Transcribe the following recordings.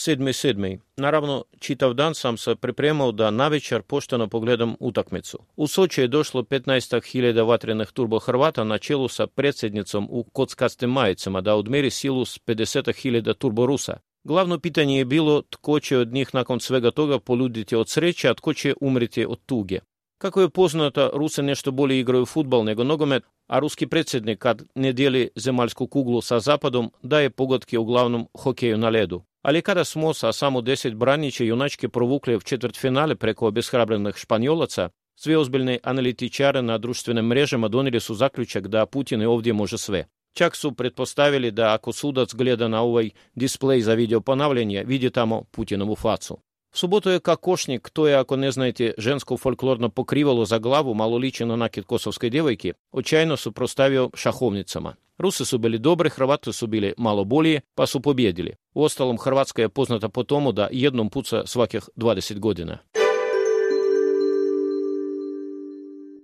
7.7. Naravno, čitav dan sam se pripremao da navečer pošteno pogledam utakmicu. U Soči je došlo 15.000 vatrenih turbo Hrvata na čelu sa predsjednicom u kockastim majicama da odmeri silu s 50.000 turbo Rusa. Glavno pitanje je bilo tko će od njih nakon svega toga poluditi od sreće, a tko će umriti od tuge. Kako je poznato, Ruse nešto bolje igraju futbal nego nogomet, a ruski predsjednik kad ne dijeli zemaljsku kuglu sa zapadom daje u glavnom hokeju na ledu. Але kada smo sa samo deset branića junački provukli v četvrtfinale preko obeshrabrenih španjolaca, sve ozbiljni analitičari na društvenim mrežama doneli su zaključak da Putin i ovdje može sve. Čak su pretpostavili da ako sudac gleda na ovaj displej za video ponavljanje, vidi tamo Putinovu facu. В суботу je кокошник, to je, ako ne znajte, žensko folklorno pokrivalo za glavu, malo liči na nakit kosovske djevojke, očajno suprostavio šahovnicama. Rusi su bili dobri, Hrvati su bili malo bolji, pa su pobjedili. Uostalom, Hrvatska je poznata po tomu da jednom puca svakih 20 godina.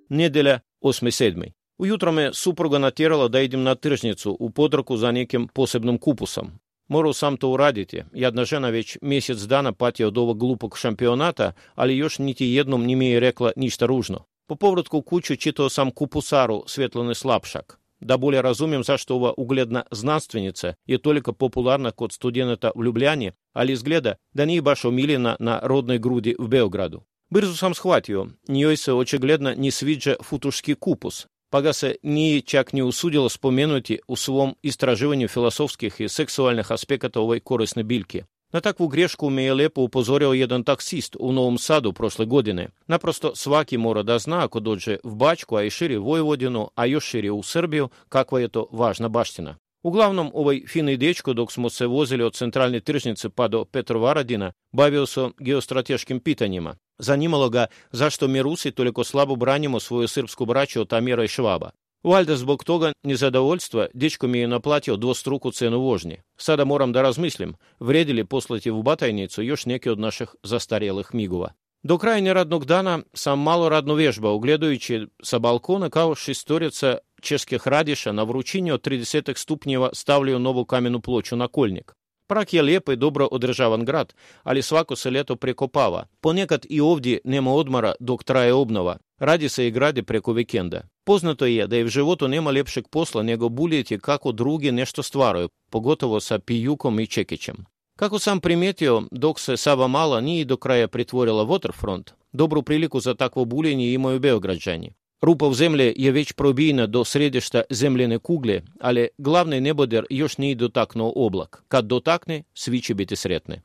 Nedjelja 8.7. Ujutro me supruga natjerala da idem na tržnicu u potraku za nekim posebnom kupusom. Morao sam to uraditi. Jedna žena već mjesec dana pati od ovog glupog šampionata, ali još niti jednom nije rekla ništa ružno. Po povratku u kuću čitao sam kupusaru Svjetlane Slapšak. да более разумем заштова угледна знанственница и только популярна код студента в Любляне, ali izgleda, da nije baš omiljena na rodnoj grudi v Beogradu. Brzo sam shvatio, njoj se očigledno ni sviđa futuški kupus, pa ga se nije čak ni usudilo spomenuti u svom istraživanju filosofskih i seksualnih aspekata ovoj korisne biljke. Na takvu grešku me je lepo upozorio jedan taksist u Novom Sadu prošle godine. Naprosto svaki mora da zna ako dođe v Bačku, a i širi Vojvodinu, a još širi u Srbiju, kakva je to važna baština. Uglavnom, ovaj fini dečko, dok smo se vozili od centralne tržnice pa do Petrovaradina, bavio se geostrateškim pitanjima. Zanimalo ga zašto mi Rusi toliko slabo branimo svoju srpsku braću od Amira i Švaba. Вальда zbog toga nezadovoljstva dečkom je naplatio dvostruku cenu vožnje. Sada moram da razmislim, vredi li poslati u batajnicu još neke od naših zastarjelih migova. Do krajnje radnog dana sam malo radno vježbao, gledajući sa balkona kao šestorica čeških radiša na vrućini od 30 stupnjeva stavljaju novu kamenu ploču na kolnik. Prag je lijep i dobro održavan grad, ali svako se ljeto prekopava. Ponekad i ovdje nema odmara dok traje obnova. Radi se i grade preko vikenda. Poznato je da je v životu nema ljepšeg posla nego buljeti kako drugi nešto stvaraju, pogotovo sa Pijukom i Čekićem. Kako sam primijetio, dok se Sava Mala nije do kraja pretvorila Waterfront, dobru priliku za takvo buljenje imaju beograđani. Rupa u Zemlje je već probijena do središta zemljene kugle, ali glavni neboder još nije dotaknuo oblak. Kad dotakne, svi će biti sretni.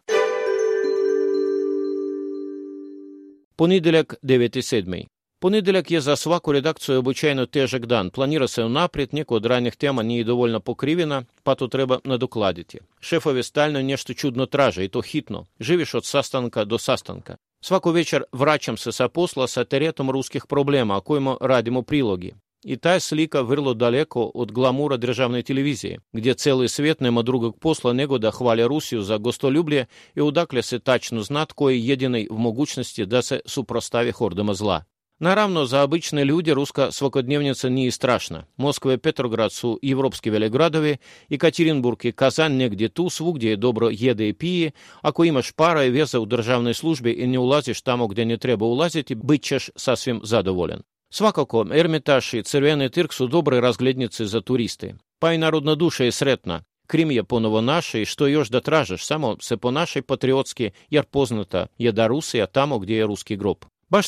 Ponedjeljak 9.7. Понеділяк є за сваку редакцію обичайно тежек дан. Планірасе напред, неку ранних тем они а и довольно покривіна, пато треба надокладіті. Шефові стально нешто чудно траже, і то хітно. Живіш от састанка до састанка. Сваку вечер врачамся са посла са теретом русских проблем, а коему радимо прилоги. И та слика вырло далеко от гламура державной телевизии, где целый свет нема друга посла негода хваля Русію за гостолюблє і удакляси тачну знат, кої єдиний в могучності дасе супроставі хордома зла. Naravno, za obične ljudi ruska svakodnevnica nije strašna. Moskva i Petrograd su evropski velegradovi, Екатеринбург i Kazan negdje tu svugdje dobro jede i pije. Ako imaš para i veze u državnoj službi i ne ulaziš tamo gdje ne treba ulaziti, bit ćeš sasvim zadovoljen. Svakako, Ermitaž i Crveni trg su dobre razglednice za turiste. Pa i narodna duša je sretna. Krim je ponovo naše i što još da tražiš, samo se po našoj patriotski, jer poznata je da Rusija tamo gdje je ruski grob.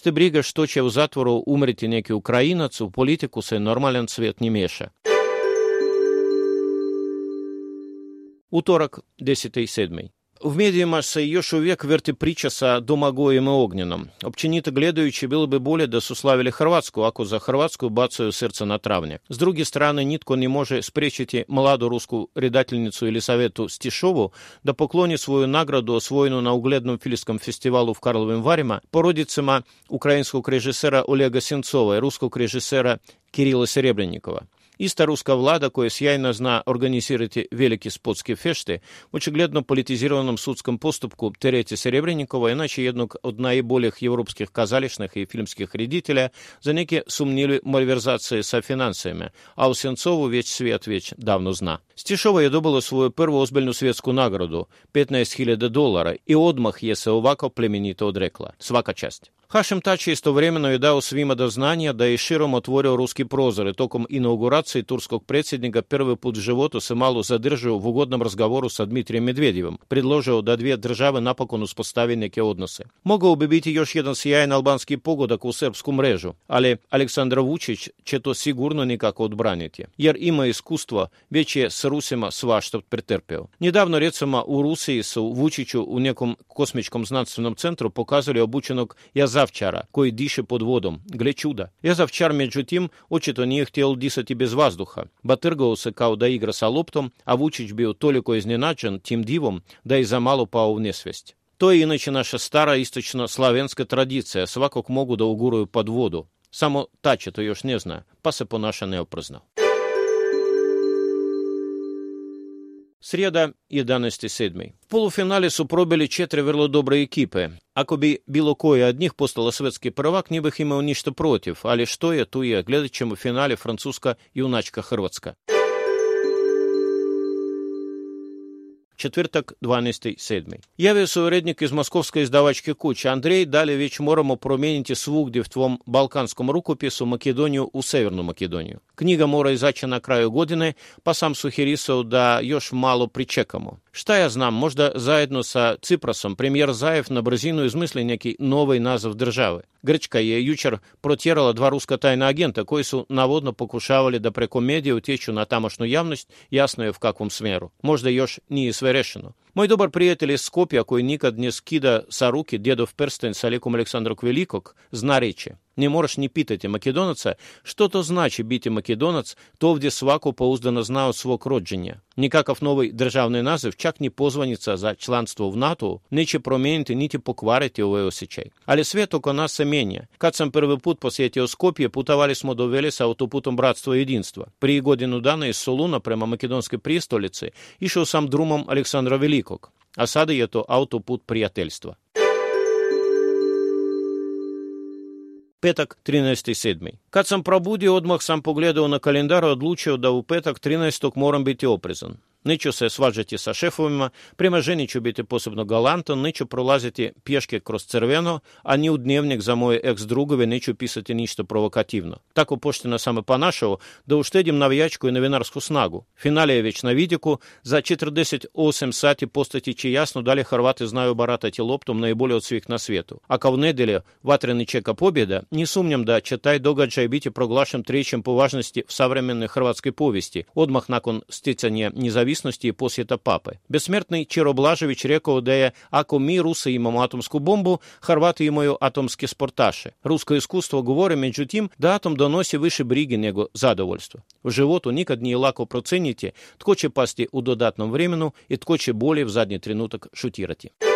te брига што će u zatvoru umriti neki Ukrajinac, u politiku se normalan svijet ne miješa. Utorak, 10.7. Vmedijumas jūsu iekverti pričas do magojuma ognjenom. Općenito gledajući bilo bi bolje da su slavili Hrvatsku, ako za Hrvatsku bacaju srce na travnjak. S druge strane, nitko ne može spriječiti mladu rusku redateljnicu Elisavetu Stišovu da pokloni svoju nagradu osvojenu na uglednom filskom festivalu v Karlovim Varima porodicama ukrajinskog režisera Olega Sincova i ruskog režisera Kirila Serebrennikova. Іста руска влада, кое сјајно зна организирати велики спотски феште, очигледно политизираном судском поступку Терети Серебренникова, иначе еднок од најболих европских казалишних и филмских редителя, за неке сумнили мальверзации со финансами, а у Сенцову веч свет веч давно зна. Стишова ја добила свою первую озбельну светскую награду, 15.000 долара, и одмах је увако племенито одрекла. Свака часть. Хашим Тачи istovremeno je dao svima do znanja da je širom otvorio ruski prozor i tokom inauguracije turskog predsjednika prvi put u životu se malo zadržao u ugodnom razgovoru sa Dmitrijem Medvedjevom, predložio da dvije države napokon uspostave neke odnose. Mogao bi biti još jedan sjajan albanski pogodak u srpsku mrežu, ali Aleksandar Vučić će to sigurno nikako odbraniti, jer ima iskustva, već je s Rusima svašta pretrpio. Nedavno, recimo, u Rusiji su Vučiću u nekom kosmičkom znanstvenom centru pokazali obučenog jaza завчара, koji diše pod vodom. Gle čuda. Ja zavčar, međutim, očito nije htjel disati bez vazduha. Batrgao se kao da igra sa loptom, a Vučić bio toliko iznenađen tim divom da je zamalo pao u nesvest. To je inače naša stara istočno-slavenska tradicija, svakog mogu da uguraju pod vodu. Samo ta će to još ne zna, pa se ponaša neoprezno. Среда 11.7. В полуфинале супробили четыре четверо добре екіпи. Акобі білокої одних постала светський первак, ніби іх імав нічто против, але что я тує глядачем у фіналі французька юначка Хорватська. Четвертак, 12.7. Јавио се уредник из московской издавачке Куча Андрей дали већ морамо променити свугде в твом балканском рукопису Македонию у Северную Македонию. Книга мора изаћа на крају године, па сам сухирисов да још мало причекамо. Что я знам, можда заедно со Ципросом премьер Заев на бразину измисли некий новый назов державы. Грчка је ючер протjerала два русско тайна агента койсу наводно покушавали да преко медија утечу на тамошну явность ясную в каком смеру. Можда још није Верешину. Мой добар приятель из Скопја, кој никад не скида са руки дедов перстен со леком Александрок Великог, знарече. Не мораш ни питати македонаца, што то значи бити македонац, товде свако поуздано знае од свог роджења. Никаков новый державний назив чак не позвонится за членство в НАТО, нічі промінити, ніті покварити ове осічей. Але світ око нас семення. сам первый путь по світі Оскопії путавали смо до Велеса автопутом братства единства, При годину даної из Солуна прямо македонської прістоліці ішов сам друмом Александра Великого. velikog, a sada je to autoput prijateljstva. Petak 13.7. Kad sam probudio, odmah sam pogledao na kalendar i odlučio da u petak 13. moram biti oprezan. Ничо се сваджати са шефовими, прямо женічу бити посебно галанта, ничо пролазити кроз црвено, а ни у дневник за моје екс-другові ничо писати ништо провокативно. Так поштено саме по-нашого, да уштедім нав'ячку и новинарску снагу. Фіналієвіч на видику за 48 сати постати чи ясно далі хорвати знаю барата лоптом наиболее от на свету. А кавнеделі ватрини чека победа, не сумнем, да читай догаджай бити проглашен тричим по важности в современной хорватській повісті, одмах након стицяння независимості корисності посвіта папи. Безсмертний Чироблажевич реко дея ако ми руси імам атомську бомбу, харвати імою атомські спорташі. Русське іскусство говорить, меđутім, да атом доносі више бріги него задовольство. В животу нікад не лако проценіті, ткоче пасти у додатном времену і ткоче болі в задній тринуток шутірати.